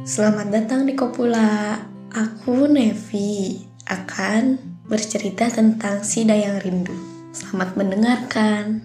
Selamat datang di Kopula. Aku Nevi akan bercerita tentang Sida yang Rindu. Selamat mendengarkan.